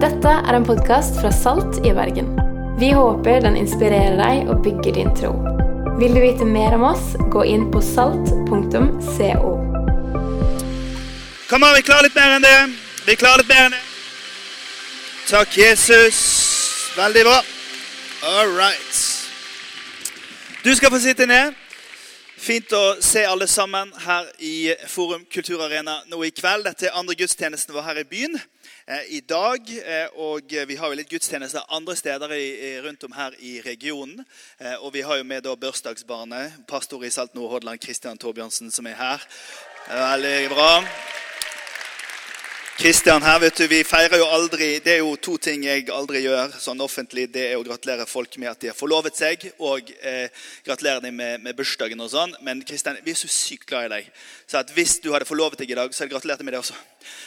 Dette er en podkast fra Salt i Bergen. Vi håper den inspirerer deg og bygger din tro. Vil du vite mer om oss, gå inn på salt.co. Kom an, vi klarer litt mer enn det. Vi klarer litt mer enn det. Takk, Jesus. Veldig bra. All right. Du skal få sitte ned. Fint å se alle sammen her i Forum kulturarena nå i kveld. Dette er andre gudstjenesten vår her i byen i dag. Eh, og vi har jo litt gudstjenester andre steder i, rundt om her i regionen. Eh, og vi har jo med da Børsdagsbarnet, pastor i Salt Nord-Hordaland, Kristian Torbjørnsen, som er her. Veldig bra. Kristian her, vet du, vi feirer jo aldri Det er jo to ting jeg aldri gjør sånn offentlig. Det er å gratulere folk med at de har forlovet seg, og eh, gratulere dem med, med, bursdagen og sånn. Men Kristian, vi er så sykt glad i deg. Så hvis du hadde forlovet deg i dag, så hadde jeg gratulert med det også.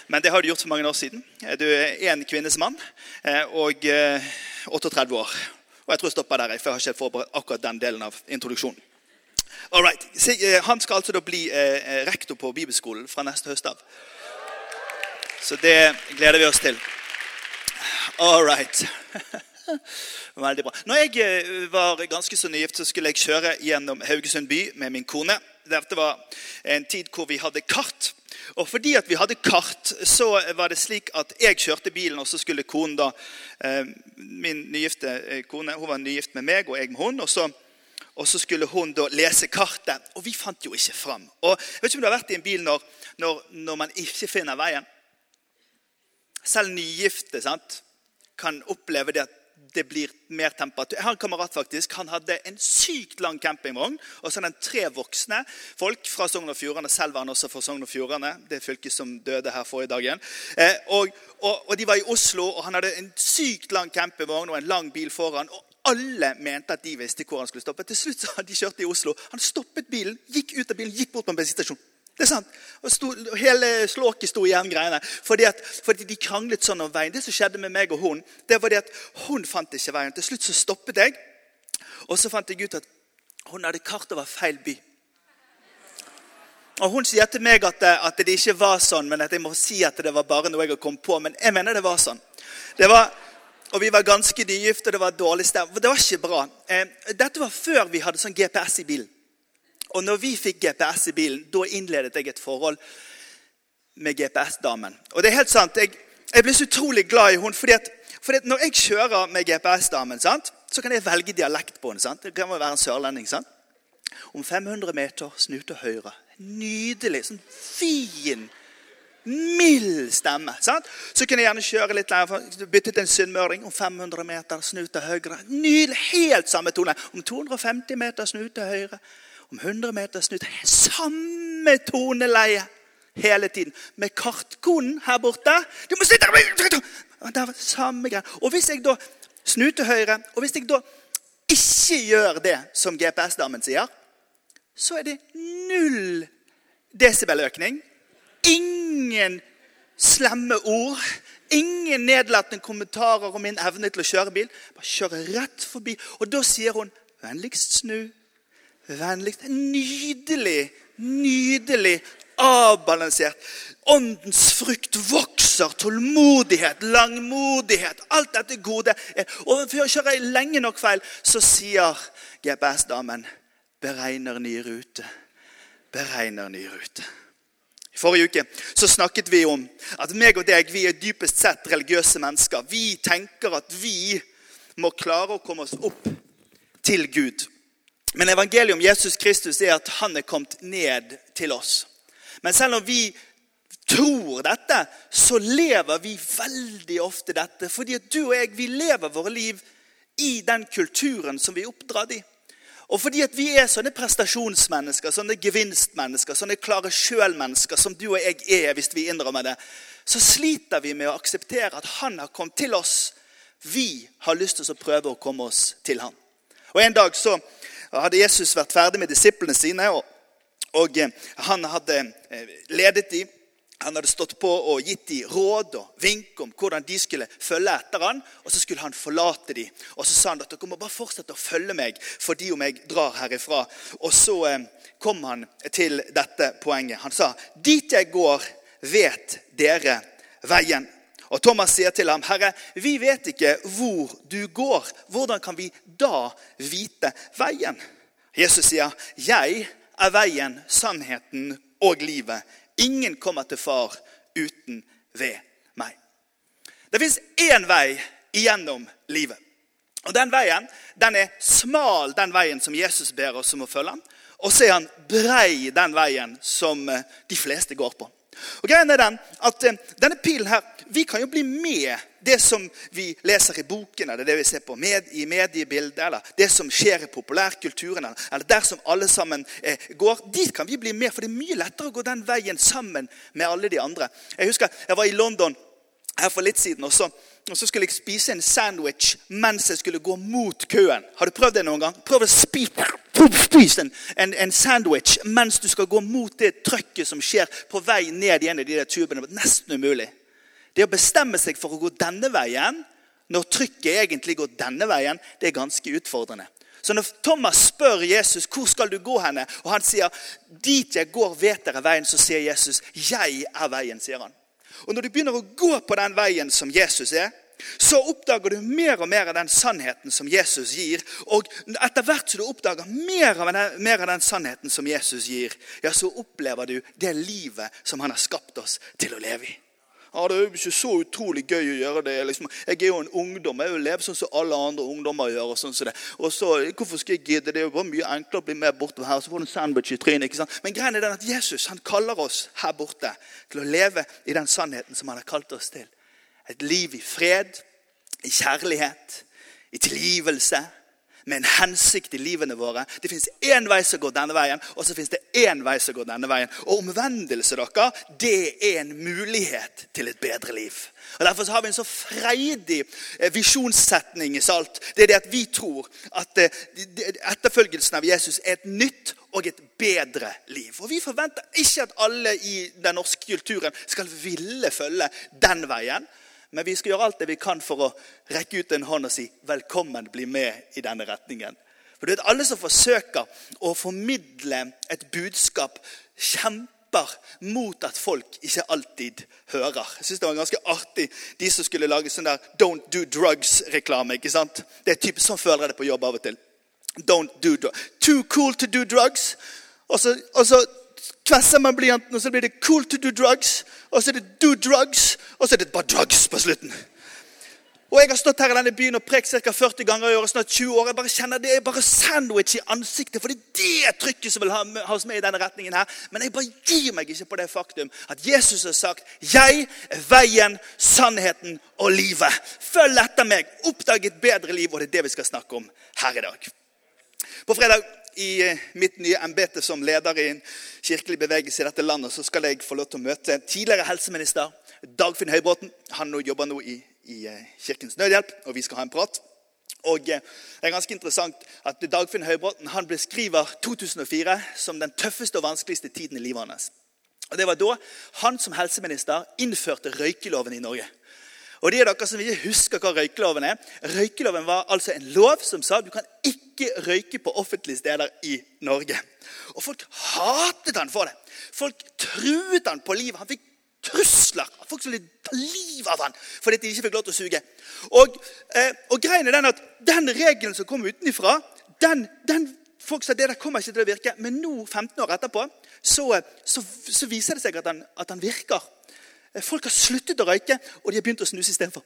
Men det har du gjort for mange år siden. Eh, du er én kvinnes mann eh, og eh, 38 år. Og jeg tror jeg stopper der, for jeg har ikke forberedt akkurat den delen av introduksjonen. All right. Eh, han skal altså da bli eh, rektor på bibelskolen fra neste høst av. Så det gleder vi oss til. All right. Veldig bra. Når jeg eh, var ganske så nygift, så skulle jeg kjøre gjennom Haugesund by med min kone. Dette var en tid hvor vi hadde kart. Og fordi at vi hadde kart, så var det slik at jeg kjørte bilen, og så skulle konen da eh, Min nygifte eh, kone hun var nygift med meg, og jeg med hun, og så, og så skulle hun da lese kartet. Og vi fant jo ikke fram. Og jeg vet ikke om du har vært i en bil når, når, når man ikke finner veien. Selv nygifte sant, kan oppleve det at det blir mer temperatur. Jeg har en kamerat faktisk, han hadde en sykt lang campingvogn. Og så hadde han tre voksne folk fra Sogn og Fjordane. Selv var han også fra Sogn og Fjordane. Det fylket som døde her forrige dagen. Eh, og, og, og, De var i Oslo, og han hadde en sykt lang campingvogn og en lang bil foran. og alle mente at de visste hvor han skulle stoppe. Til slutt så hadde de kjørt i Oslo. Han stoppet bilen, gikk ut av bilen, gikk bort på en bensinstasjon. Det er sant. Og sto, hele slåket sto igjen greiene. Fordi, at, fordi de kranglet sånn om veien. Det som skjedde med meg og hun, det var det at hun fant ikke veien. Til slutt så stoppet jeg, og så fant jeg ut at hun hadde kart over feil by. Og Hun sier til meg at, at, det ikke var sånn, men at jeg må si at det var bare noe jeg kommet på. Men jeg mener det var sånn. Det var, og Vi var ganske nygifte, og det var dårlig sted. Det var ikke bra. Eh, dette var før vi hadde sånn GPS i bilen. Og når vi fikk GPS i bilen, da innledet jeg et forhold med GPS-damen. Og det er helt sant, jeg, jeg ble så utrolig glad i henne. fordi at, fordi at når jeg kjører med GPS-damen, så kan jeg velge dialekt på henne. Det kan være en sørlending. sant? Om 500 meter, snu til høyre. Nydelig. Sånn fin, mild stemme. sant? Så kunne jeg gjerne kjøre litt lenger, bytte til en sunnmøring. Om 500 meter, snu til høyre. Nydelig. Helt samme tone. Om 250 meter, snu til høyre om 100 meter snudd. Samme toneleie hele tiden. Med kartkonen her borte Du må sitte Det var samme greie. Og hvis jeg da snur til høyre, og hvis jeg da ikke gjør det som GPS-damen sier, så er det null desibeløkning. Ingen slemme ord. Ingen nedlatende kommentarer om min evne til å kjøre bil. Bare kjøre rett forbi. Og da sier hun 'vennligst snu' vennlig. Nydelig, nydelig avbalansert. Åndens frukt vokser. Tålmodighet, langmodighet. Alt dette gode. Og for å kjøre lenge nok feil, så sier GPS-damen beregner ny rute. Beregner ny rute. I forrige uke så snakket vi om at meg og deg vi er dypest sett religiøse mennesker. Vi tenker at vi må klare å komme oss opp til Gud. Men evangeliet om Jesus Kristus er at han er kommet ned til oss. Men selv om vi tror dette, så lever vi veldig ofte dette. Fordi at du og jeg vi lever våre liv i den kulturen som vi er oppdratt i. Og fordi at vi er sånne prestasjonsmennesker, sånne gevinstmennesker, sånne klare sjøl-mennesker som du og jeg er, hvis vi innrømmer det, så sliter vi med å akseptere at han har kommet til oss. Vi har lyst til å prøve å komme oss til han. Og En dag så hadde Jesus vært ferdig med disiplene sine. og, og eh, Han hadde eh, ledet dem. Han hadde stått på og gitt dem råd og vink om hvordan de skulle følge etter han, Og så skulle han forlate dem. Og så sa han at dere må bare fortsette å følge meg fordi om jeg drar herifra. Og så eh, kom han til dette poenget. Han sa, 'Dit jeg går, vet dere veien.' Og Thomas sier til ham, 'Herre, vi vet ikke hvor du går. Hvordan kan vi da vite veien?' Jesus sier, 'Jeg er veien, sannheten og livet. Ingen kommer til far uten ved meg.' Det fins én vei igjennom livet. Og Den veien den er smal, den veien som Jesus ber oss om å følge. Og så er han brei, den veien som eh, de fleste går på. Og greien er den at eh, Denne pilen her, vi kan jo bli med det som vi leser i boken, eller det vi ser på med, i mediebildet, eller det som skjer i populærkulturen, eller, eller der som alle sammen eh, går. Dit kan vi bli med, for det er mye lettere å gå den veien sammen med alle de andre. Jeg husker jeg var i London her for litt siden, og så, og så skulle jeg spise en sandwich mens jeg skulle gå mot køen. Har du prøvd det noen gang? Prøv å spise en, en, en, sandwich mens du skal gå mot det trøkket som skjer på vei ned i en av de der tubene. Nesten umulig. Det å bestemme seg for å gå denne veien når trykket egentlig går denne veien, det er ganske utfordrende. Så når Thomas spør Jesus hvor skal du gå henne, og han sier dit jeg går, vet dere veien, så sier Jesus jeg er veien. sier han. Og Når du begynner å gå på den veien som Jesus er, så oppdager du mer og mer av den sannheten som Jesus gir. Og etter hvert som du oppdager mer av, den, mer av den sannheten som Jesus gir, ja, så opplever du det livet som han har skapt oss til å leve i. Ja, Det er jo ikke så utrolig gøy å gjøre det. Liksom, jeg er jo en ungdom. Jeg vil leve sånn som alle andre ungdommer gjør. Og sånn som det. Og så, Hvorfor skal jeg gidde? Det er jo bare mye enklere å bli med bortover her. Så får du en sandwich i trynet. ikke sant? Men greien er den at Jesus han kaller oss her borte til å leve i den sannheten som han har kalt oss til. Et liv i fred, i kjærlighet, i tilgivelse, med en hensikt i livene våre. Det fins én vei som går denne veien, og så fins det én vei som går denne veien. Og omvendelse dere, det er en mulighet til et bedre liv. Og Derfor har vi en så freidig eh, visjonssetning i Salt. Det er det at vi tror at eh, etterfølgelsen av Jesus er et nytt og et bedre liv. Og Vi forventer ikke at alle i den norske kulturen skal ville følge den veien. Men vi skal gjøre alt det vi kan for å rekke ut en hånd og si 'velkommen, bli med i denne retningen'. For du vet, Alle som forsøker å formidle et budskap, kjemper mot at folk ikke alltid hører. Jeg synes Det var ganske artig, de som skulle lage sånn der 'Don't do drugs'-reklame. ikke sant? Det er typisk Sånn føler jeg det på jobb av og til. Don't do drugs. Too cool to do drugs. Og så, og så tvesser man blyanten, og så blir det 'cool to do drugs'. Og så er det 'do drugs', og så er det bare drugs på slutten. Og Jeg har stått her i denne byen og prekt ca. 40 ganger i året, snart 20 år. Jeg bare kjenner Det er bare sandwich i ansiktet, for det er det trykket som vil ha, ha oss med i denne retningen. her. Men jeg bare gir meg ikke på det faktum at Jesus har sagt 'Jeg er veien, sannheten og livet'. Følg etter meg. Oppdag et bedre liv, og det er det vi skal snakke om her i dag. På fredag i eh, mitt nye embete som leder i en kirkelig bevegelse i dette landet, så skal jeg få lov til å møte tidligere helseminister Dagfinn Høybråten. Han jobber nå i, i eh, Kirkens Nødhjelp, og vi skal ha en prat. Og eh, Det er ganske interessant at Dagfinn Høybråten han beskriver 2004 som den tøffeste og vanskeligste tiden i livet hans. Og Det var da han som helseminister innførte røykeloven i Norge. Og de av dere som ikke husker hva røykeloven er Røykeloven var altså en lov som sa du kan ikke røyke på offentlige steder i Norge. Og folk hatet han for det. Folk truet han på livet. Han fikk trusler. Folk skulle ta livet av han fordi de ikke fikk lov til å suge. Og, eh, og greien er den at den regelen som kom utenfra, den, den Folk sa det der kommer ikke til å virke, men nå, 15 år etterpå, så, så, så viser det seg at han, at han virker. Folk har sluttet å røyke, og de har begynt å snuse istedenfor.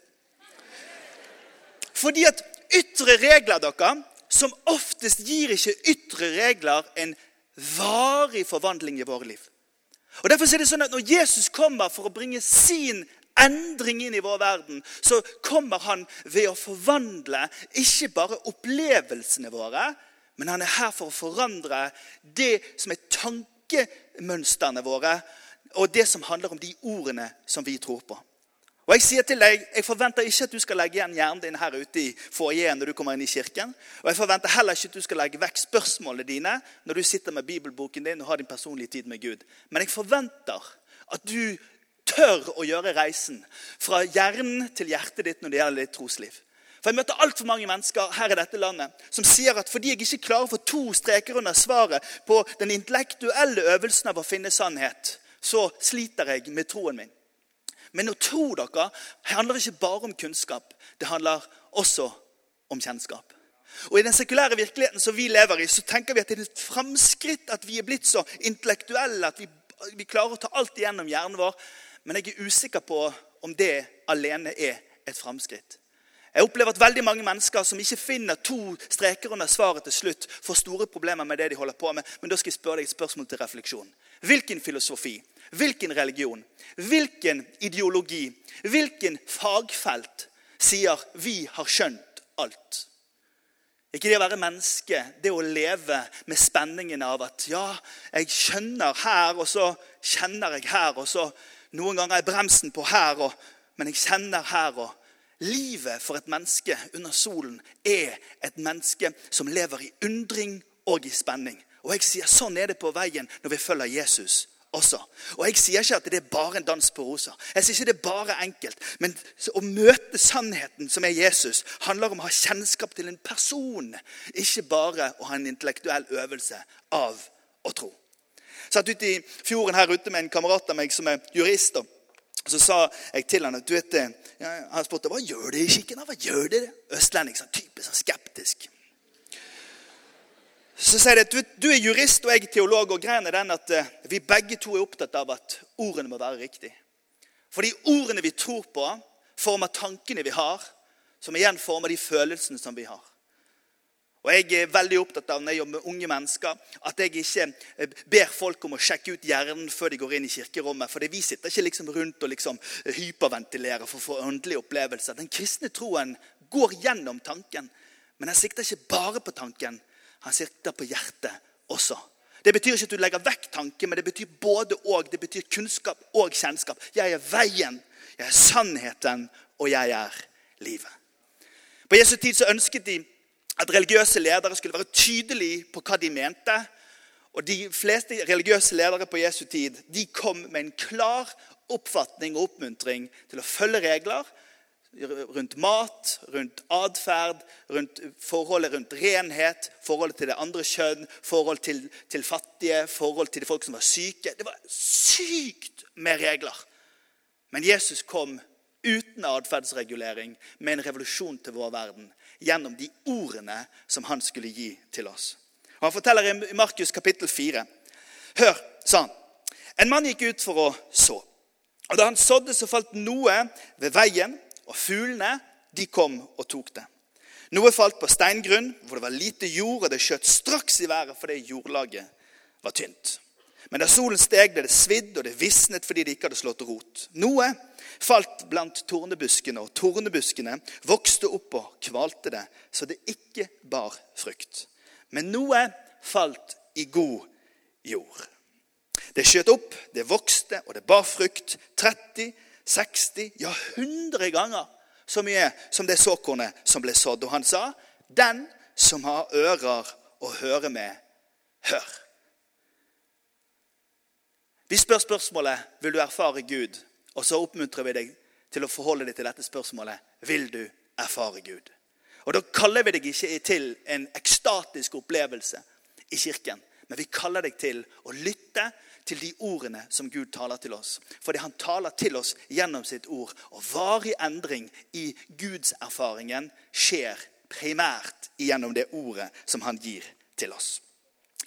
Fordi at ytre regler dere, som oftest gir ikke ytre regler en varig forvandling i våre liv. Og Derfor er det sånn at Når Jesus kommer for å bringe sin endring inn i vår verden, så kommer han ved å forvandle ikke bare opplevelsene våre, men han er her for å forandre det som er tankemønstrene våre, og det som handler om de ordene som vi tror på. Og Jeg sier til deg, jeg forventer ikke at du skal legge igjen hjernen din her ute i foajeen når du kommer inn i kirken. Og jeg forventer heller ikke at du skal legge vekk spørsmålene dine når du sitter med bibelboken din og har din personlige tid med Gud. Men jeg forventer at du tør å gjøre reisen fra hjernen til hjertet ditt når det gjelder ditt trosliv. For Jeg møter altfor mange mennesker her i dette landet som sier at fordi jeg ikke klarer å få to streker under svaret på den intellektuelle øvelsen av å finne sannhet, så sliter jeg med troen min. Men å tro dere handler ikke bare om kunnskap. Det handler også om kjennskap. Og I den sekulære virkeligheten som vi lever i, så tenker vi at det er et framskritt at vi er blitt så intellektuelle at vi, vi klarer å ta alt igjennom hjernen vår. Men jeg er usikker på om det alene er et framskritt. Jeg opplever at veldig mange mennesker som ikke finner to streker under svaret til slutt, får store problemer med det de holder på med. Men da skal jeg spørre deg et spørsmål til refleksjon. Hvilken filosofi, hvilken religion, hvilken ideologi, hvilken fagfelt sier 'vi har skjønt alt'? Ikke det å være menneske, det å leve med spenningen av at ja, jeg skjønner her, og så kjenner jeg her, og så noen ganger er bremsen på her, og, men jeg kjenner her. og Livet for et menneske under solen er et menneske som lever i undring og i spenning. Og jeg sier Sånn er det på veien når vi følger Jesus også. Og Jeg sier ikke at det er bare en dans på roser. Jeg sier ikke det er bare enkelt. Men å møte sannheten, som er Jesus, handler om å ha kjennskap til en person. Ikke bare å ha en intellektuell øvelse av å tro. Jeg satt ute i fjorden her ute med en kamerat av meg som er jurist. og så sa jeg til han at du vet, han spurte hva gjør det i kikken. Hva gjør det? Østlending. sånn typisk sånn skeptisk. Så sier de at du, du, er jurist og jeg er teolog, og greien er den at uh, vi begge to er opptatt av at ordene må være riktige. Fordi ordene vi tror på, former tankene vi har, som igjen former de følelsene som vi har. Og Jeg er veldig opptatt av når jeg jobber med unge mennesker, at jeg ikke eh, ber folk om å sjekke ut hjernen før de går inn i kirkerommet. For vi sitter ikke liksom rundt og liksom hyperventilerer for å få åndelige opplevelser. Den kristne troen går gjennom tanken. Men den sikter ikke bare på tanken, han sitter på hjertet også. Det betyr ikke at du legger vekk tanken, men det betyr både og. Det betyr kunnskap og kjennskap. Jeg er veien, jeg er sannheten, og jeg er livet. På Jesu tid så ønsket de at religiøse ledere skulle være tydelige på hva de mente. Og De fleste religiøse ledere på Jesu tid de kom med en klar oppfatning og oppmuntring til å følge regler rundt mat, rundt atferd, rundt forholdet rundt renhet, forholdet til det andre kjønn, forhold til, til fattige, forhold til de folk som var syke. Det var sykt med regler. Men Jesus kom uten atferdsregulering med en revolusjon til vår verden gjennom de ordene som han skulle gi til oss. Og Han forteller i Markus kapittel 4. Hør, sa han. En mann gikk ut for å så. Og Da han sådde, så falt noe ved veien, og fuglene de kom og tok det. Noe falt på steingrunn, hvor det var lite jord, og det skjøt straks i været fordi jordlaget var tynt. Men da solen steg, ble det svidd, og det visnet fordi det ikke hadde slått rot. Noe falt blant tornebuskene, og tornebuskene vokste opp og kvalte det, så det ikke bar frukt. Men noe falt i god jord. Det skjøt opp, det vokste, og det bar frukt. 30, 60, ja 100 ganger så mye som det såkornet som ble sådd. Og han sa, 'Den som har ører å høre med, hør'. Vi spør spørsmålet vil du erfare Gud, og så oppmuntrer vi deg til å forholde deg til dette spørsmålet vil du erfare Gud. Og Da kaller vi deg ikke til en ekstatisk opplevelse i kirken, men vi kaller deg til å lytte til de ordene som Gud taler til oss. Fordi han taler til oss gjennom sitt ord. Og varig endring i gudserfaringen skjer primært gjennom det ordet som han gir til oss.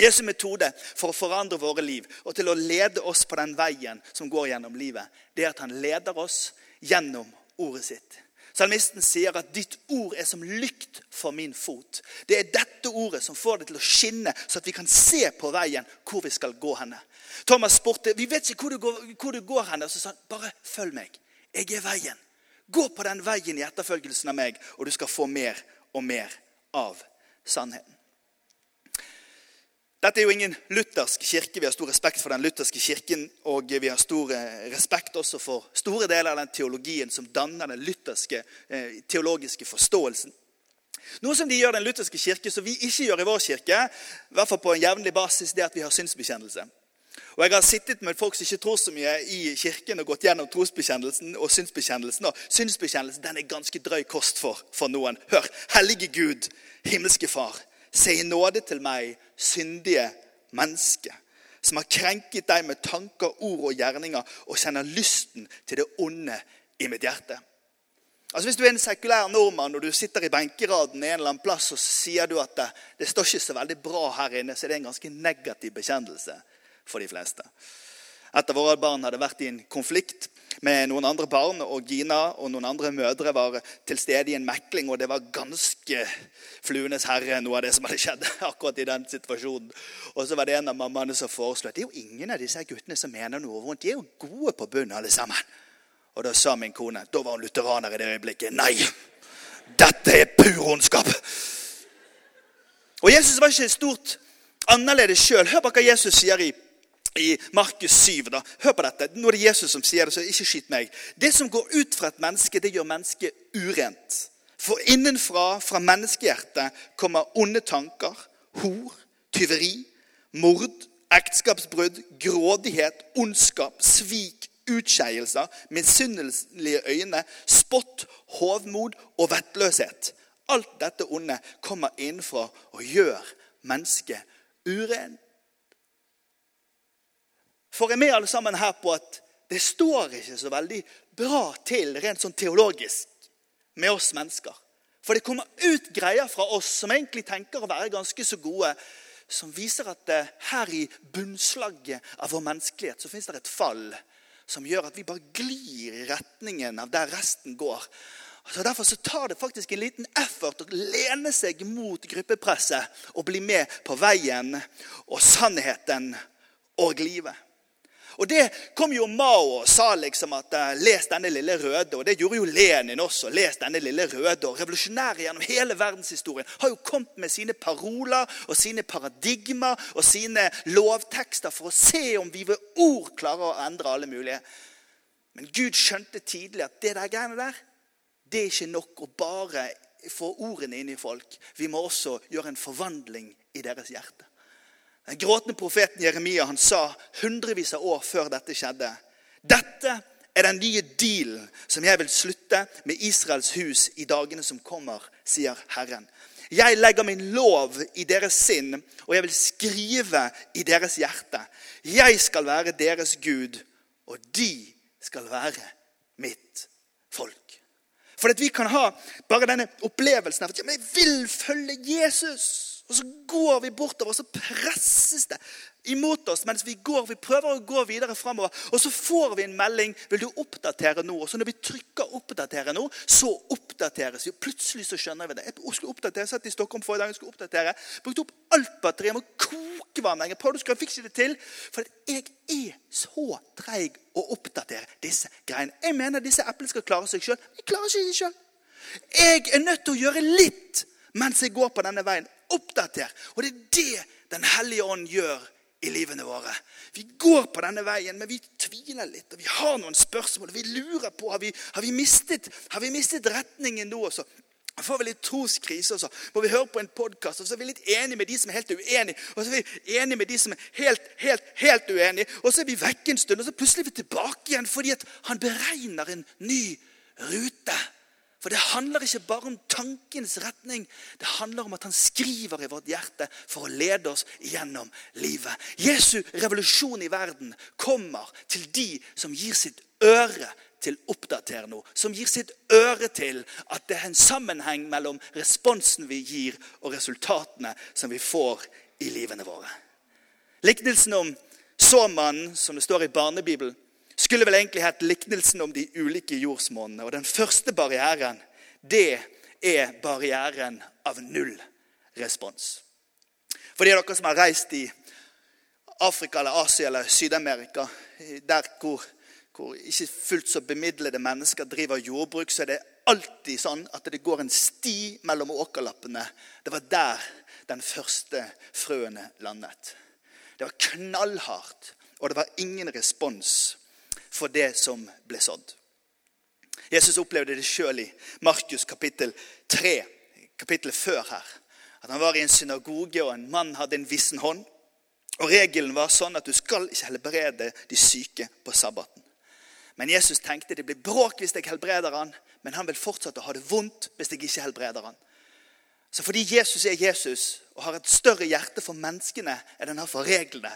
Jesu metode for å forandre våre liv og til å lede oss på den veien som går gjennom livet, det er at han leder oss gjennom ordet sitt. Salmisten sier at 'ditt ord er som lykt for min fot'. Det er dette ordet som får det til å skinne, så at vi kan se på veien hvor vi skal gå henne. Thomas spurte vi vet ikke hvor du går, hvor du går henne, og så sa han bare følg meg. Jeg er veien. Gå på den veien i etterfølgelsen av meg, og du skal få mer og mer av sannheten. Dette er jo ingen luthersk kirke. Vi har stor respekt for den lutherske kirken. Og vi har stor eh, respekt også for store deler av den teologien som danner den lutherske eh, teologiske forståelsen. Noe som de gjør den lutherske kirke, som vi ikke gjør i vår kirke, i hvert fall på en jevnlig basis, det er at vi har synsbekjennelse. Og Jeg har sittet med folk som ikke tror så mye i kirken, og gått gjennom trosbekjennelsen og synsbekjennelsen. Og synsbekjennelsen den er ganske drøy kost for, for noen. Hør! Hellige Gud, himmelske Far. Se i nåde til meg, syndige menneske. som har krenket deg med tanker, ord og gjerninger, og kjenner lysten til det onde i mitt hjerte. Altså Hvis du er en sekulær nordmann og du sitter i benkeraden en eller annen plass, og så sier du at det, det står ikke så veldig bra her inne, så er det en ganske negativ bekjennelse for de fleste. Et av våre barn hadde vært i en konflikt med noen andre barn, og Gina og noen andre mødre var til stede i en mekling, og det var ganske fluenes herre, noe av det som hadde skjedd akkurat i den situasjonen. Og så var det en av mammaene som foreslo at det er jo ingen av disse guttene som mener noe vondt. De er jo gode på bunnen, alle sammen. Og da sa min kone Da var hun lutheraner i det øyeblikket. Nei! Dette er pur ondskap! Og Jesus var ikke stort annerledes sjøl. Hør på hva Jesus sier i, i Markus 7. Da. Hør på dette. Nå er det Jesus som sier det, så ikke skyt meg. Det som går ut fra et menneske, det gjør mennesket urent. For innenfra, fra menneskehjertet, kommer onde tanker, hor, tyveri, mord, ekteskapsbrudd, grådighet, ondskap, svik, utskeielser, misunnelige øyne, spott, hovmod og vettløshet. Alt dette onde kommer innenfra og gjør mennesket uren. For er vi alle sammen her på at det står ikke så veldig bra til rent sånn teologisk med oss mennesker. For det kommer ut greier fra oss som egentlig tenker å være ganske så gode, som viser at her i bunnslaget av vår menneskelighet så fins det et fall som gjør at vi bare glir i retningen av der resten går. Så Derfor så tar det faktisk en liten effort å lene seg mot gruppepresset og bli med på veien og sannheten og livet. Og Det kom jo Mao og sa liksom at uh, les denne lille røde. Og det gjorde jo Lenin også. les denne lille røde. Og Revolusjonære gjennom hele verdenshistorien har jo kommet med sine paroler og sine paradigmer og sine lovtekster for å se om vi ved ord klarer å endre alle mulige. Men Gud skjønte tidlig at det der greiene der, det er ikke nok å bare få ordene inn i folk. Vi må også gjøre en forvandling i deres hjerte. Den gråtende profeten Jeremia han sa hundrevis av år før dette skjedde Dette er den nye dealen som jeg vil slutte med Israels hus i dagene som kommer, sier Herren. Jeg legger min lov i deres sinn, og jeg vil skrive i deres hjerte. Jeg skal være deres Gud, og de skal være mitt folk. For at vi kan ha bare denne opplevelsen av at ja, men jeg vil følge Jesus. Og så går vi bortover, og så presses det imot oss mens vi går. Vi prøver å gå videre framover. Og så får vi en melding. 'Vil du oppdatere nå?' Og så når vi trykker 'oppdatere nå', så oppdateres vi. Plutselig så skjønner vi det. Jeg skulle oppdatere, satt i Stockholm forrige dag, jeg skulle oppdatere. Brukte opp alt batteriet. Må koke vann. Jeg prøvde å ikke det til. For jeg er så treig å oppdatere disse greiene. Jeg mener disse eplene skal klare seg sjøl. Jeg klarer ikke det sjøl. Jeg er nødt til å gjøre litt mens jeg går på denne veien oppdater. Og det er det Den hellige ånd gjør i livene våre. Vi går på denne veien, men vi tviler litt. og Vi har noen spørsmål. og Vi lurer på har vi, har vi, mistet, har vi mistet retningen nå. også? får vi litt troskrise, og så må vi høre på en podkast. Og så er vi litt enige med de som er helt uenige, og så er vi enige med de som er helt, helt, helt uenige. Og så er vi vekke en stund, og så plutselig er vi tilbake igjen fordi at han beregner en ny rute. For det handler ikke bare om tankens retning. Det handler om at han skriver i vårt hjerte for å lede oss gjennom livet. Jesu revolusjon i verden kommer til de som gir sitt øre til oppdater noe. Som gir sitt øre til at det er en sammenheng mellom responsen vi gir, og resultatene som vi får i livene våre. Liknelsen om såmannen, som det står i Barnebibelen, skulle vel egentlig hett liknelsen om de ulike jordsmonnene'. Og den første barrieren, det er barrieren av null respons. For de av dere som har reist i Afrika eller Asia eller Syd-Amerika, der hvor, hvor, ikke fullt så bemidlede mennesker driver jordbruk, så er det alltid sånn at det går en sti mellom åkerlappene. Det var der den første frøene landet. Det var knallhardt, og det var ingen respons for det som ble sådd. Jesus opplevde det sjøl i Markus kapittel 3, kapittelet før her. At Han var i en synagoge, og en mann hadde en vissen hånd. Og Regelen var sånn at du skal ikke helbrede de syke på sabbaten. Men Jesus tenkte det blir bråk hvis jeg helbreder han, men han vil fortsette å ha det vondt hvis jeg ikke helbreder han. Så fordi Jesus er Jesus og har et større hjerte for menneskene enn han har for reglene,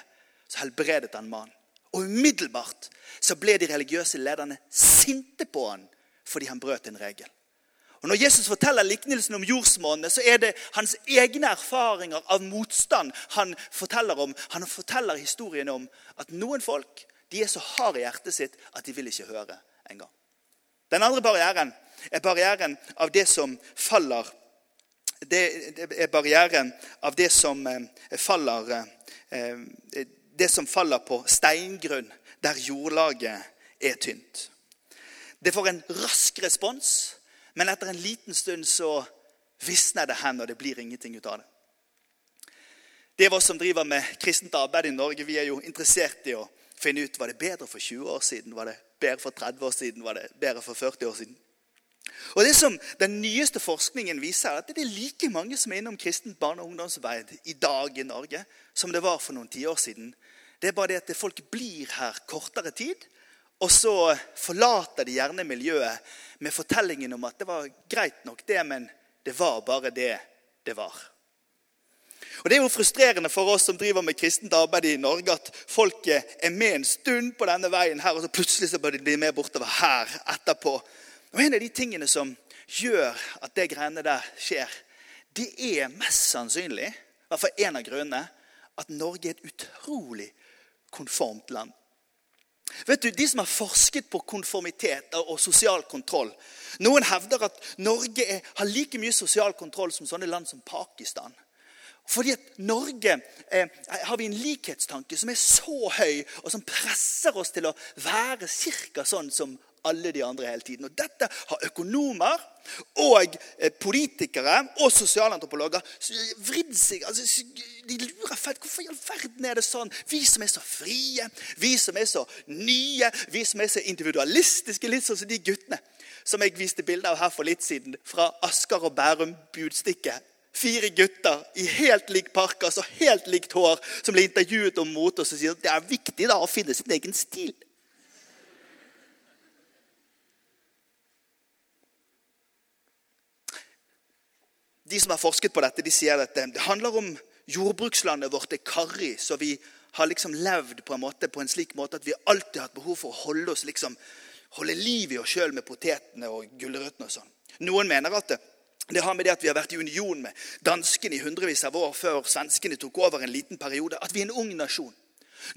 så helbredet han mannen. Og umiddelbart så ble de religiøse lederne sinte på han fordi han brøt en regel. Og Når Jesus forteller liknelsen om jordsmonnet, så er det hans egne erfaringer av motstand han forteller om. Han forteller historien om at noen folk de er så harde i hjertet sitt at de vil ikke høre engang. Den andre barrieren er barrieren av det som faller Det er barrieren av det som eh, faller eh, Det som faller på steingrunn, der jordlaget er tynt. Det får en rask respons, men etter en liten stund så visner det hen, og det blir ingenting ut av det. Det er oss som driver med kristent arbeid i Norge, vi er jo interessert i å finne ut var det bedre for 20 år siden, var det bedre for 30 år siden, var det bedre for 40 år siden. Og det som Den nyeste forskningen viser, er at det er like mange som er innom kristent barne- og ungdomsarbeid i dag i Norge som det var for noen tiår siden. Det er bare det at folk blir her kortere tid, og så forlater de gjerne miljøet med fortellingen om at det var greit nok, det, men det var bare det det var. Og Det er jo frustrerende for oss som driver med kristent arbeid i Norge, at folket er med en stund på denne veien her, og så plutselig så bør de bli med bortover her etterpå. Og En av de tingene som gjør at det greiene der skjer, det er mest sannsynlig, i hvert fall en av grunnene, at Norge er et utrolig konformt land. Vet du, De som har forsket på konformitet og sosial kontroll Noen hevder at Norge er, har like mye sosial kontroll som sånne land som Pakistan. Fordi at Norge eh, har vi en likhetstanke som er så høy, og som presser oss til å være ca. sånn som alle de andre hele tiden. Og Dette har økonomer og eh, politikere og sosialantropologer vridd seg altså, De lurer fett. Hvorfor i all verden er det sånn? Vi som er så frie, vi som er så nye, vi som er så individualistiske, litt sånn som de guttene som jeg viste bilde av her for litt siden, fra Asker og Bærum Budstikke fire gutter i helt lik parkas og helt likt hår som ble intervjuet om mote, og som sier at det er viktig da å finne sin egen stil. De som har forsket på dette, de sier at det handler om jordbrukslandet vårt er karrig, så vi har liksom levd på en måte på en slik måte at vi alltid har hatt behov for å holde oss liksom, holde liv i oss sjøl med potetene og gulrøttene. og sånn. Noen mener at det det har med det at vi har vært i union med danskene i hundrevis av år før svenskene tok over en liten periode. At vi er en ung nasjon.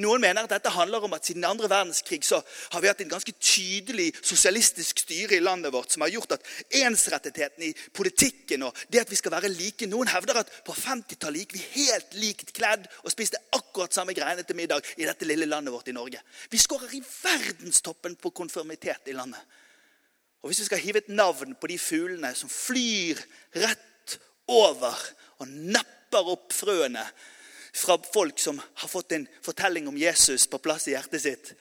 Noen mener at dette handler om at siden andre verdenskrig så har vi hatt en ganske tydelig sosialistisk styre i landet vårt som har gjort at ensrettigheten i politikken og det at vi skal være like Noen hevder at på 50-tallet gikk vi helt likt kledd og spiste akkurat samme greiene til middag i dette lille landet vårt i Norge. Vi skårer i verdenstoppen på konformitet i landet. Og Hvis vi skal hive et navn på de fuglene som flyr rett over og napper opp frøene fra folk som har fått en fortelling om Jesus på plass i hjertet sitt,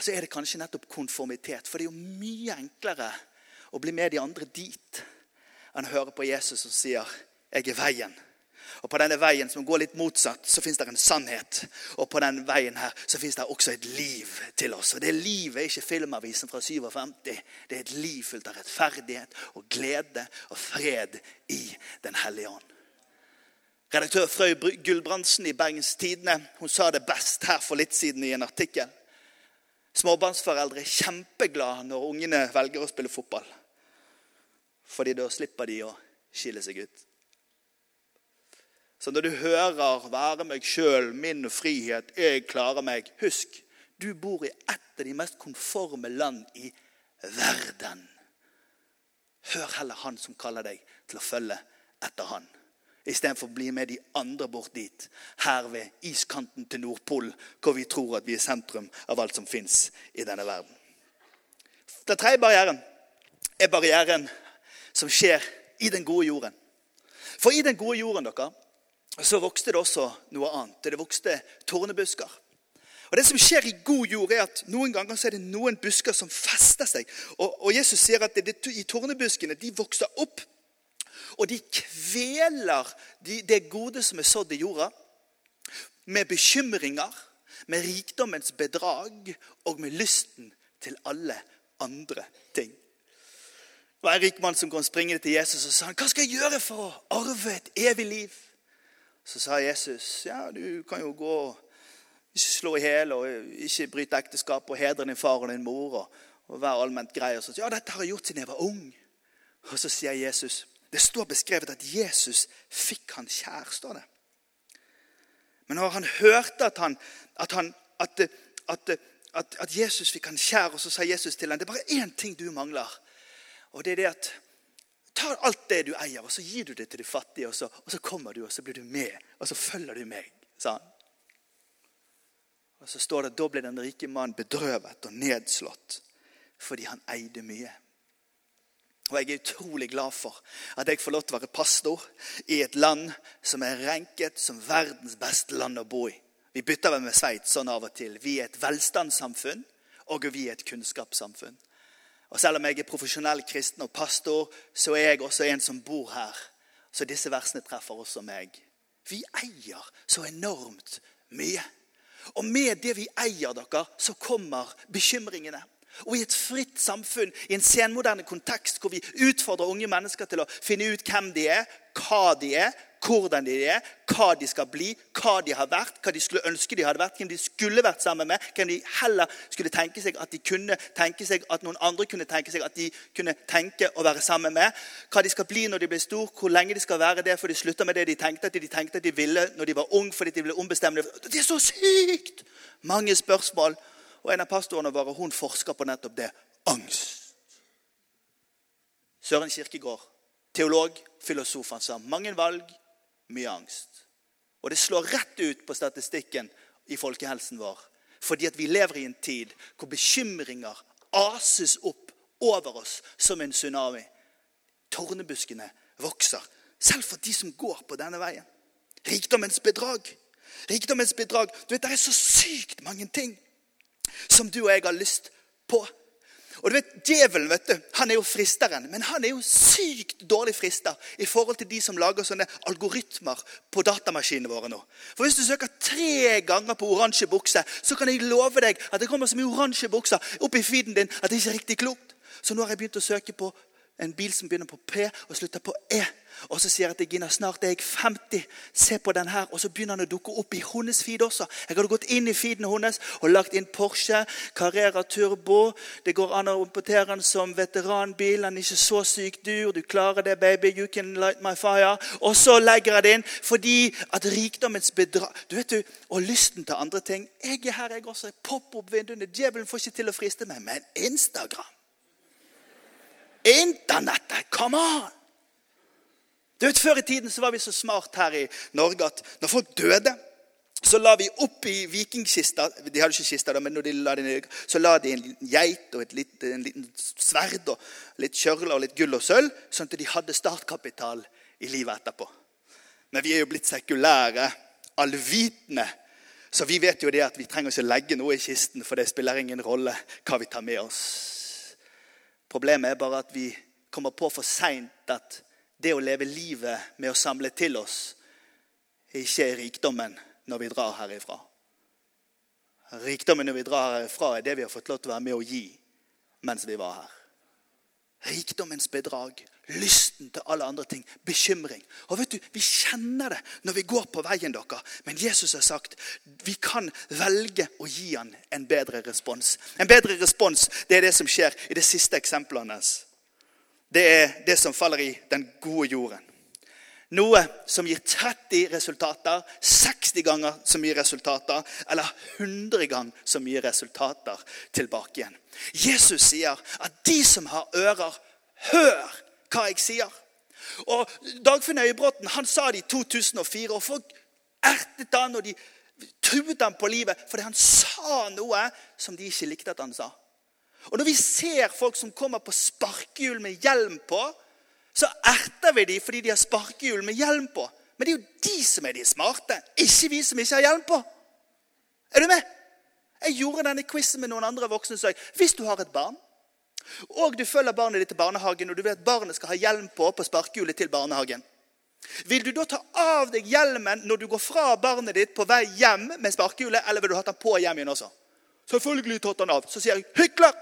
så er det kanskje nettopp konformitet. For det er jo mye enklere å bli med de andre dit enn å høre på Jesus som sier 'Jeg er veien'. Og På denne veien som går litt motsatt, så fins det en sannhet. Og på denne veien her så fins det også et liv til oss. Og det livet er ikke Filmavisen fra 57. Det er et liv fullt av rettferdighet og glede og fred i Den hellige ånd. Redaktør Frøy Gulbrandsen i Bergens Tidende hun sa det best her for litt siden i en artikkel. Småbarnsforeldre er kjempeglade når ungene velger å spille fotball. Fordi da slipper de å skille seg ut. Så når du hører 'være meg sjøl, min frihet, jeg klarer meg' Husk, du bor i et av de mest konforme land i verden. Hør heller han som kaller deg til å følge etter han. Istedenfor å bli med de andre bort dit, her ved iskanten til Nordpolen, hvor vi tror at vi er sentrum av alt som fins i denne verden. Den tredje barrieren er barrieren som skjer i den gode jorden. For i den gode jorden dere, så vokste det også noe annet. Det vokste tornebusker. Og Det som skjer i god jord, er at noen ganger så er det noen busker som fester seg. Og, og Jesus sier at det, det, i tornebuskene de vokser opp, og de kveler de, det gode som er sådd i jorda, med bekymringer, med rikdommens bedrag og med lysten til alle andre ting. Det var en rik mann som kom springende til Jesus og sa han, hva skal jeg gjøre for å arve et evig liv. Så sa Jesus, ja, du kan jo gå Ikke slå i hjel, og ikke bryte ekteskap, og hedre din far og din mor. og, og være allment grei. Og så, ja, dette har jeg gjort siden jeg var ung. Og så sier Jesus Det står beskrevet at Jesus fikk han kjær. står det. Men når han hørte at, han, at, han, at, at, Jesus fikk han kjær, og så sa Jesus til ham det er bare én ting du mangler. Og det er det at Ta alt det du eier, og så gir du det til de fattige. Og så, og så kommer du, og så blir du med, og så følger du meg. sa han. Og så står det da ble den rike mannen bedrøvet og nedslått fordi han eide mye. Og Jeg er utrolig glad for at jeg får lov til å være pastor i et land som er renket som verdens beste land å bo i. Vi bytter vel med Sveits sånn av og til. Vi er et velstandssamfunn, og vi er et kunnskapssamfunn. Og Selv om jeg er profesjonell kristen og pastor, så er jeg også en som bor her. Så disse versene treffer også meg. Vi eier så enormt mye. Og med det vi eier, dere, så kommer bekymringene. Og i et fritt samfunn, i en senmoderne kontekst hvor vi utfordrer unge mennesker til å finne ut hvem de er, hva de er, hvordan de er, hva de skal bli, hva de har vært, hva de skulle ønske de hadde vært, hvem de skulle vært sammen med, hvem de heller skulle tenke seg at de kunne tenke seg at noen andre kunne tenke seg at de kunne tenke å være sammen med, hva de skal bli når de blir stor, hvor lenge de skal være det før de slutter med det de tenkte at de tenkte at de ville når de var ung fordi de ble ombestemte. Det er så sykt! Mange spørsmål. Og en av pastorene våre hun forsker på nettopp det. Angst. Søren Kirkegård, teolog, filosof, han sa mange valg, mye angst. Og det slår rett ut på statistikken i folkehelsen vår. Fordi at vi lever i en tid hvor bekymringer ases opp over oss som en tsunami. Tornebuskene vokser, selv for de som går på denne veien. Rikdommens bedrag. Rikdommens bedrag. Du vet, Det er så sykt mange ting som du og jeg har lyst på. Og du vet, Djevelen vet du, han er jo fristeren, men han er jo sykt dårlig frister i forhold til de som lager sånne algoritmer på datamaskinene våre nå. For Hvis du søker tre ganger på oransje bukse, så kan jeg love deg at det kommer så mye oransje bukser opp i feeden din at det ikke er riktig klokt. Så nå har jeg begynt å søke på en bil som begynner på P og slutter på E. Og så sier jeg til Gina snart er jeg 50. Se på den her. Og så begynner han å dukke opp i hennes feed også. Jeg hadde gått inn i feeden hennes og lagt inn Porsche, Carrera Turbo. Det går an å importere den som veteranbil. Den er ikke så sykt dyr. Du klarer det, baby. You can light my fire. Og så legger jeg det inn fordi at rikdommens bedrag Du vet du, Og lysten til andre ting. Jeg er her, jeg også. Jeg popper opp vinduene. Djevelen får ikke til å friste meg. Men Instagram Internettet! Come on! Du vet, Før i tiden så var vi så smart her i Norge at når folk døde, så la vi oppi vikingkista De hadde ikke kista, men når de la det så la de en liten geit og et litt, en liten sverd og litt kjørler og litt gull og sølv, sånn at de hadde startkapital i livet etterpå. Men vi er jo blitt sekulære, allvitende. Så vi vet jo det at vi trenger ikke legge noe i kisten, for det spiller ingen rolle hva vi tar med oss. Problemet er bare at vi kommer på for seint at det å leve livet med å samle til oss ikke er rikdommen når vi drar herifra. Rikdommen når vi drar herifra, er det vi har fått lov til å være med å gi mens vi var her. Rikdommens bedrag, lysten til alle andre ting, bekymring. Og vet du, Vi kjenner det når vi går på veien, dere. Men Jesus har sagt vi kan velge å gi han en bedre respons. En bedre respons det er det som skjer i det siste eksempelet hans. Det er det som faller i den gode jorden. Noe som gir 30 resultater, 60 ganger så mye resultater, eller 100 ganger så mye resultater tilbake igjen. Jesus sier at de som har ører, hør hva jeg sier. Og Dagfinn Øybråten han sa det i 2004, og folk ertet han og de truet han på livet fordi han sa noe som de ikke likte at han sa. Og Når vi ser folk som kommer på sparkehjul med hjelm på, så erter vi dem fordi de har sparkehjul med hjelm på. Men det er jo de som er de smarte, ikke vi som ikke har hjelm på. Er du med? Jeg gjorde denne quizen med noen andre voksne. Så jeg, hvis du har et barn, og du følger barnet ditt til barnehagen, og du vet at barnet skal ha hjelm på på sparkehjulet til barnehagen, vil du da ta av deg hjelmen når du går fra barnet ditt på vei hjem med sparkehjulet, eller vil du ha den på hjem igjen også? Selvfølgelig tatt den av. Så sier jeg 'hykler'.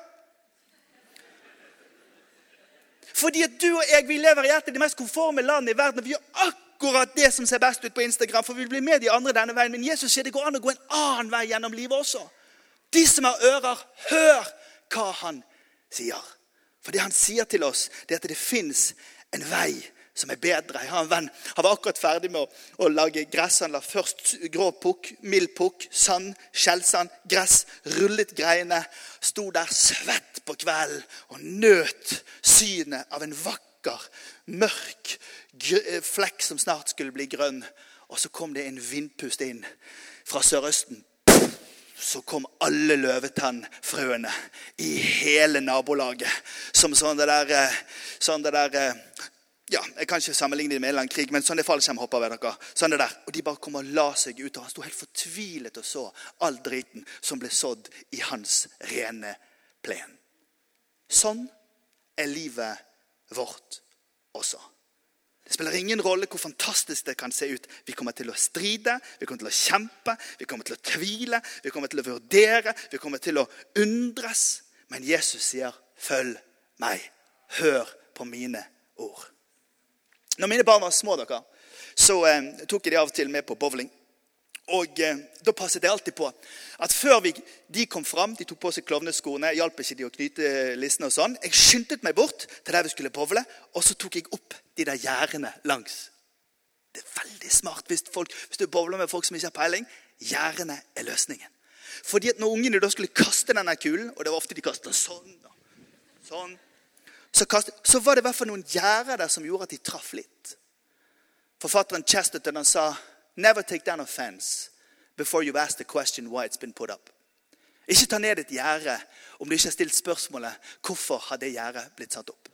Fordi at du og jeg vi lever i et av de mest konforme landene i verden. og Vi gjør akkurat det som ser best ut på Instagram, for vi blir med de andre denne veien. Men Jesus sier det går an å gå en annen vei gjennom livet også. De som har ører, hør hva han sier. For det han sier til oss, det er at det fins en vei som er bedre. Jeg har en venn han var akkurat ferdig med å, å lage gressanlegg. Først grå pukk, mild pukk, sand, skjellsand, gress. Rullet greiene. Sto der svett på kvelden og nøt synet av en vakker, mørk flekk som snart skulle bli grønn. Og så kom det en vindpust inn fra Sørøsten så kom alle løvetannfrøene i hele nabolaget som sånn det der, eh, sånn det der eh, ja, Jeg kan ikke sammenligne det med en eller annen krig, men sånn det fallskjermhopper ved dere. sånn det der. Og de bare kom og la seg ut. og Han sto helt fortvilet og så all driten som ble sådd i hans rene plen. Sånn er livet vårt også. Det spiller ingen rolle hvor fantastisk det kan se ut. Vi kommer til å stride, vi kommer til å kjempe, vi kommer til å tvile, vi kommer til å vurdere, vi kommer til å undres. Men Jesus sier, 'Følg meg. Hør på mine ord'. Når mine barn var små, dere, så eh, tok jeg de av og til med på bowling. Og eh, Da passet jeg alltid på at før vi, de kom fram, de tok på seg klovneskoene, hjalp ikke de å knyte lissene og sånn. Jeg skyndte meg bort til der vi skulle bowle, og så tok jeg opp de der gjerdene langs. Det er veldig smart hvis, folk, hvis du bowler med folk som ikke har peiling. Gjerdene er løsningen. Fordi at når ungene da skulle kaste denne kulen, og det var ofte de kasta sånn, sånn så, kastet, så, var det i hvert fall noen gjerder der som gjorde at de traff litt. Forfatteren Chesterton han sa Never take down offense before you've asked the question why it's been put up. Ikke ta ned et gjerde om du ikke har stilt spørsmålet hvorfor har det gjerdet blitt satt opp.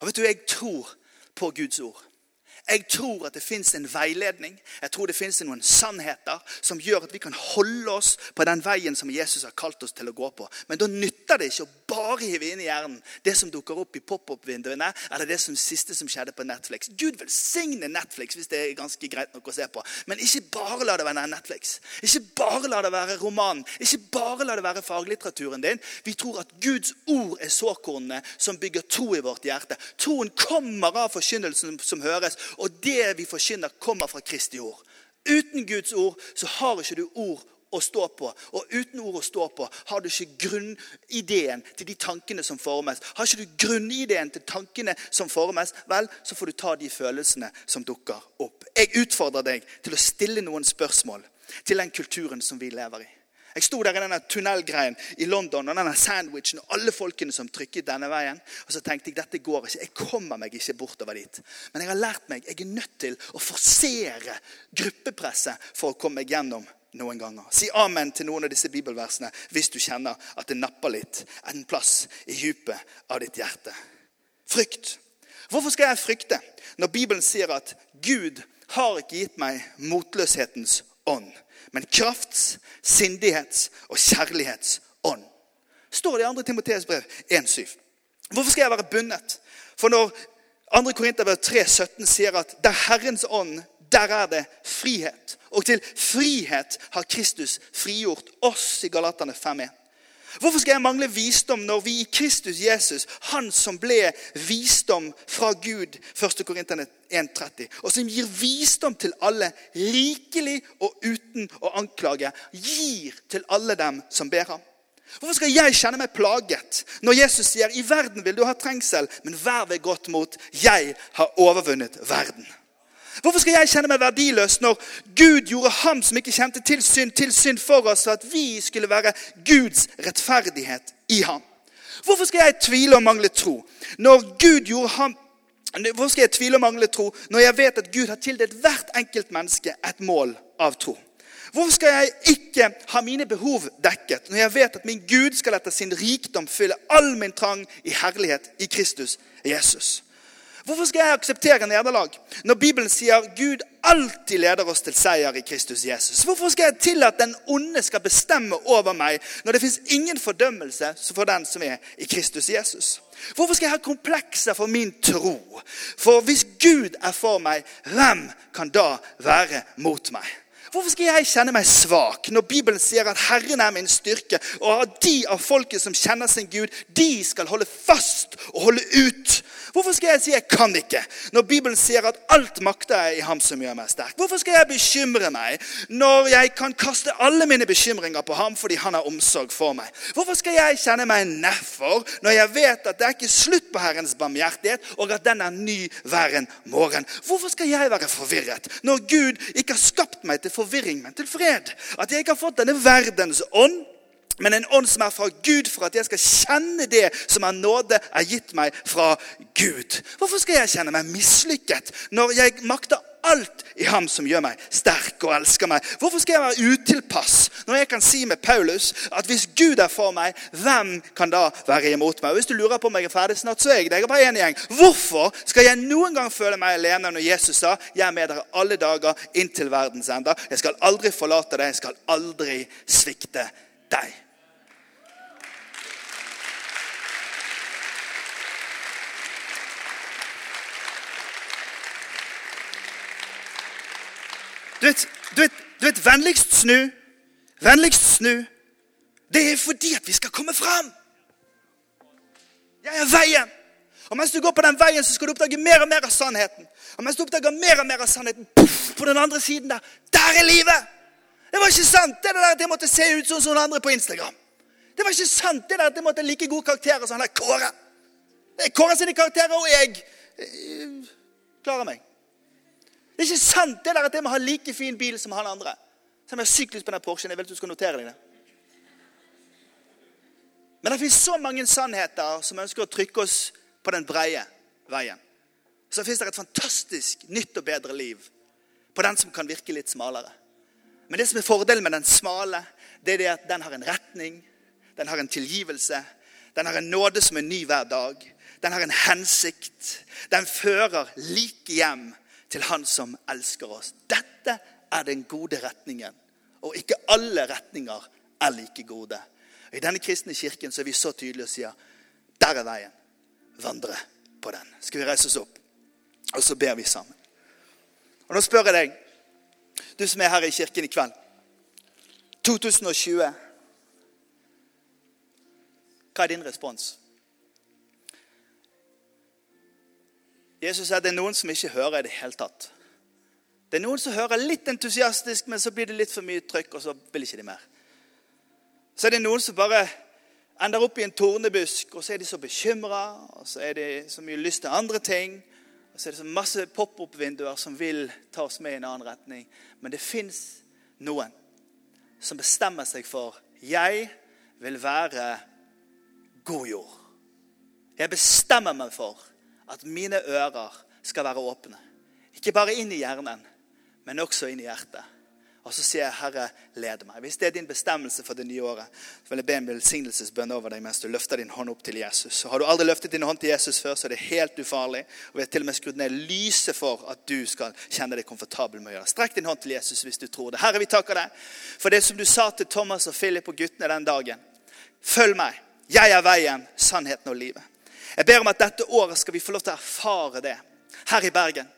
Og vet du, Jeg tror på Guds ord. Jeg tror at det fins en veiledning. Jeg tror det fins noen sannheter som gjør at vi kan holde oss på den veien som Jesus har kalt oss til å gå på. Men da nytter det ikke å bare hive inn i hjernen det som dukker opp i pop-opp-vinduene, eller det som siste som skjedde på Netflix. Gud velsigne Netflix hvis det er ganske greit nok å se på. Men ikke bare la det være Netflix. Ikke bare la det være romanen. Ikke bare la det være faglitteraturen din. Vi tror at Guds ord er såkornene som bygger tro i vårt hjerte. Troen kommer av forkynnelsen som høres, og det vi forkynner, kommer fra Kristi ord. Uten Guds ord så har ikke du ord å stå på. Og uten ord å stå på har du ikke grunnideen til de tankene som formes. Har ikke du grunnideen til tankene som formes, vel, så får du ta de følelsene som dukker opp. Jeg utfordrer deg til å stille noen spørsmål til den kulturen som vi lever i. Jeg sto der i denne tunnelgreien i London og denne sandwichen og alle folkene som trykket denne veien. Og så tenkte jeg dette går ikke. Jeg kommer meg ikke bortover dit. Men jeg har lært meg jeg er nødt til å forsere gruppepresset for å komme meg gjennom noen ganger. Si amen til noen av disse bibelversene hvis du kjenner at det napper litt en plass i dypet av ditt hjerte. Frykt. Hvorfor skal jeg frykte når Bibelen sier at Gud har ikke gitt meg motløshetens ånd? Men krafts, sindighets og kjærlighets ånd. Står det i 2. Timoteus brev 1,7. Hvorfor skal jeg være bundet? For når 2. Korinterbrev 3,17 sier at der Herrens ånd, der er det frihet. Og til frihet har Kristus frigjort oss i Galaterne 5,1. Hvorfor skal jeg mangle visdom når vi i Kristus Jesus, han som ble visdom fra Gud, 1. Korinterne 1,30, og som gir visdom til alle, rikelig og uten å anklage, gir til alle dem som ber ham? Hvorfor skal jeg kjenne meg plaget når Jesus sier i verden vil du ha trengsel, men vær ved godt mot, jeg har overvunnet verden? Hvorfor skal jeg kjenne meg verdiløs når Gud gjorde ham som ikke kjente til synd, til synd for oss, så at vi skulle være Guds rettferdighet i ham? Hvorfor skal jeg tvile og mangle tro når Gud gjorde ham Hvorfor skal jeg tvile og mangle tro når jeg vet at Gud har tildelt hvert enkelt menneske et mål av tro? Hvorfor skal jeg ikke ha mine behov dekket når jeg vet at min Gud skal etter sin rikdom fylle all min trang i herlighet i Kristus Jesus? Hvorfor skal jeg akseptere nederlag når Bibelen sier Gud alltid leder oss til seier i Kristus Jesus? Hvorfor skal jeg tillate den onde skal bestemme over meg når det fins ingen fordømmelse for den som er i Kristus Jesus? Hvorfor skal jeg ha komplekser for min tro? For hvis Gud er for meg, hvem kan da være mot meg? Hvorfor skal jeg kjenne meg svak når Bibelen sier at Herren er min styrke, og at de av folket som kjenner sin Gud, de skal holde fast og holde ut? Hvorfor skal jeg si jeg kan ikke, når Bibelen sier at alt makter jeg i ham som gjør meg sterk? Hvorfor skal jeg bekymre meg når jeg kan kaste alle mine bekymringer på ham fordi han har omsorg for meg? Hvorfor skal jeg kjenne meg nedfor når jeg vet at det er ikke slutt på Herrens barmhjertighet, og at den er ny hver en morgen? Hvorfor skal jeg være forvirret når Gud ikke har skapt meg til forvirring, men til fred? At jeg ikke har fått denne verdens ånd men en ånd som er fra Gud, for at jeg skal kjenne det som er nåde er gitt meg fra Gud. Hvorfor skal jeg kjenne meg mislykket når jeg makter alt i ham som gjør meg sterk og elsker meg? Hvorfor skal jeg være utilpass når jeg kan si med Paulus at hvis Gud er for meg, hvem kan da være imot meg? Og Hvis du lurer på om jeg er ferdig snart, så er jeg det. Jeg er bare én gjeng. Hvorfor skal jeg noen gang føle meg alene når Jesus sa 'Jeg er med dere alle dager inntil verdens ende'? Jeg skal aldri forlate deg, jeg skal aldri svikte deg. Du vet, du vet, du vet vennligst snu. Vennligst snu. Det er fordi at vi skal komme fram. Jeg er veien. Og mens du går på den veien, så skal du oppdage mer og mer av sannheten. Og mens du oppdager mer og mer av sannheten, puff, på den andre siden der, der er livet! Det var ikke sant det der at jeg måtte se ut sånn som noen andre på Instagram. Det var ikke sant det der at jeg måtte like gode karakterer som han der Kåre. Kåre sine karakterer, og jeg eh, klarer meg. Det er ikke sant det der at jeg må ha like fin bil som han andre. Selv om jeg har sykt lyst på den Porschen. Jeg vil at du skal notere deg det. Men det finnes så mange sannheter som ønsker å trykke oss på den breie veien. Så finnes det et fantastisk nytt og bedre liv på den som kan virke litt smalere. Men det som er fordelen med den smale, det er det at den har en retning, den har en tilgivelse, den har en nåde som er ny hver dag. Den har en hensikt. Den fører like hjem til Han som elsker oss. Dette er den gode retningen. Og ikke alle retninger er like gode. Og I denne kristne kirken så er vi så tydelige og sier der er veien. Vandre på den. Skal vi reise oss opp, og så ber vi sammen. Og Nå spør jeg deg, du som er her i kirken i kveld 2020. Hva er din respons? Jesus sier at det er noen som ikke hører i det hele tatt. Det er noen som hører litt entusiastisk, men så blir det litt for mye trykk, og så vil ikke de mer. Så er det noen som bare ender opp i en tornebusk, og så er de så bekymra, og så er de så mye lyst til andre ting. Og så er det så masse pop-opp-vinduer som vil ta oss med i en annen retning. Men det fins noen som bestemmer seg for jeg vil være god jord. Jeg bestemmer meg for at mine ører skal være åpne. Ikke bare inn i hjernen, men også inn i hjertet. Og så sier jeg, 'Herre, led meg'. Hvis det er din bestemmelse for det nye året, så vil jeg be en velsignelsesbønn over deg mens du løfter din hånd opp til Jesus. Og har du aldri løftet din hånd til Jesus før, så er det helt ufarlig. Og vi har til og med skrudd ned lyset for at du skal kjenne deg komfortabel med å gjøre. Strekk din hånd til Jesus hvis du tror det. Herre, vi takker deg for det som du sa til Thomas og Philip og guttene den dagen. Følg meg. Jeg er veien, sannheten og livet. Jeg ber om at dette året skal vi få lov til å erfare det her i Bergen.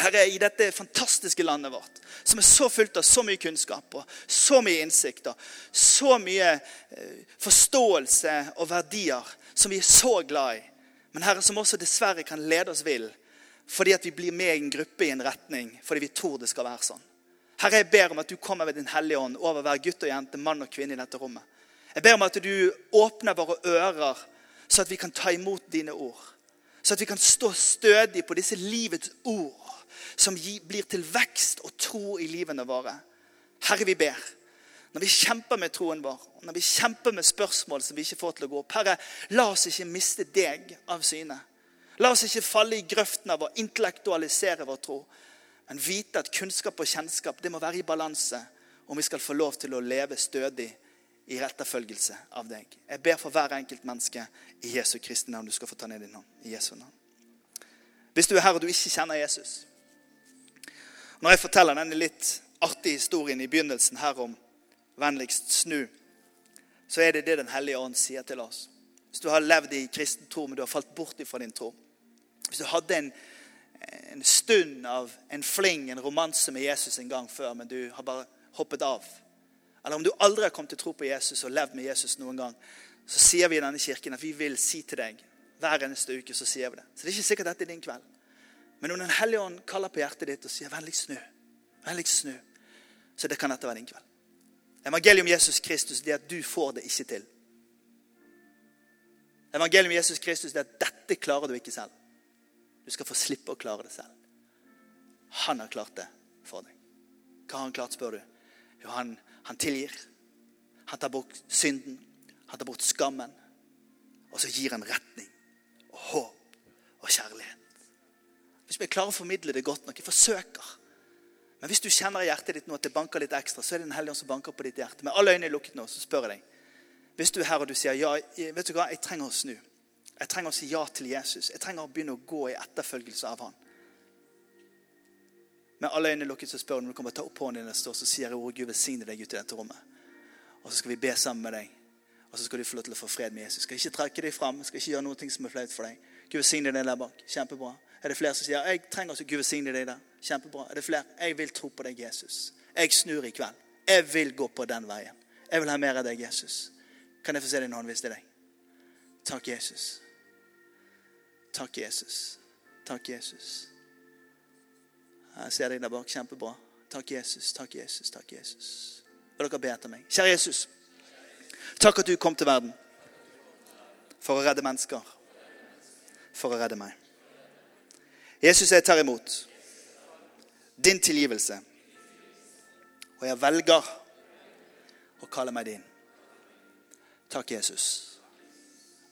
Her er i dette fantastiske landet vårt, som er så fullt av så mye kunnskap og så mye innsikt og så mye eh, forståelse og verdier som vi er så glad i. Men Herre, som også dessverre kan lede oss vill fordi at vi blir med i en gruppe i en retning fordi vi tror det skal være sånn. Herre, jeg ber om at du kommer med Din Hellige Ånd over hver gutt og jente, mann og kvinne i dette rommet. Jeg ber om at du åpner våre ører så at vi kan ta imot dine ord. Så at vi kan stå stødig på disse livets ord, som blir til vekst og tro i livene våre. Herre, vi ber. Når vi kjemper med troen vår, når vi kjemper med spørsmål som vi ikke får til å gå opp Herre, la oss ikke miste deg av syne. La oss ikke falle i grøften av å intellektualisere vår tro, men vite at kunnskap og kjennskap det må være i balanse om vi skal få lov til å leve stødig i retterfølgelse av deg. Jeg ber for hver enkelt menneske i Jesu Kristi navn. Du skal få ta ned din hånd. i Jesu navn. Hvis du er her og du ikke kjenner Jesus Når jeg forteller denne litt artige historien i begynnelsen her om vennligst snu, så er det det Den hellige ånd sier til oss. Hvis du har levd i kristen tro, men du har falt bort fra din tro Hvis du hadde en, en stund av en fling, en romanse med Jesus en gang før, men du har bare hoppet av eller om du aldri har kommet til tro på Jesus og levd med Jesus noen gang, så sier vi i denne kirken at vi vil si til deg hver eneste uke så sier vi det. Så det er ikke sikkert dette er din kveld. Men om Den hellige ånd kaller på hjertet ditt og sier 'vennligst snu', vennligst snu, så det kan dette være din kveld. Evangeliet om Jesus Kristus det at du får det ikke til. Evangeliet om Jesus Kristus det at dette klarer du ikke selv. Du skal få slippe å klare det selv. Han har klart det for deg. Hva har han klart, spør du? Jo, han, han tilgir. Han tar bort synden. Han tar bort skammen. Og så gir han retning og håp og kjærlighet. Hvis vi klarer å formidle det godt nok, jeg forsøker. Men hvis du kjenner i hjertet ditt nå at det banker litt ekstra, så er det Den hellige ånd som banker på ditt hjerte. Med alle øynene lukket nå, så spør jeg deg. Hvis du er her og du sier ja, vet du hva, jeg trenger å snu. Jeg trenger å si ja til Jesus. Jeg trenger å begynne å gå i etterfølgelse av han. Med alle øynene lukket så spør du om du kommer ta opp hånden din og står, så sier jeg ordet Gud velsigne deg ut i dette rommet. Og så skal vi be sammen med deg. Og så skal du få lov til å få fred med Jesus. Skal ikke trekke deg fram. Skal ikke gjøre noe som er flaut for deg. Gud velsigne deg der bak. Kjempebra. Er det flere som sier jeg trenger også Gud velsigne deg der? Kjempebra. Er det flere? Jeg vil tro på deg, Jesus. Jeg snur i kveld. Jeg vil gå på den veien. Jeg vil ha mer av deg, Jesus. Kan jeg få se din hånd hvis det er deg? Takk, Jesus. Takk, Jesus. Takk, Jesus. Jeg ser deg der bak. Kjempebra. Takk, Jesus. Takk, Jesus. Takk, Jesus. Og dere ber etter meg. Kjære Jesus. Takk at du kom til verden for å redde mennesker. For å redde meg. Jesus, jeg tar imot din tilgivelse. Og jeg velger å kalle meg din. Takk, Jesus,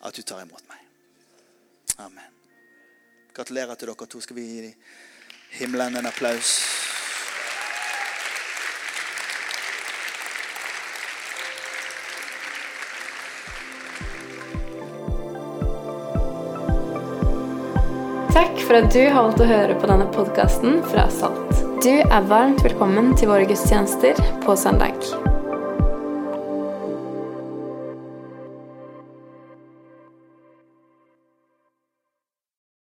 at du tar imot meg. Amen. Gratulerer til dere to. Skal vi gi himmelen en applaus? Takk for at du har valgt å høre på denne podkasten fra Salt. Du er varmt velkommen til våre gudstjenester på søndag.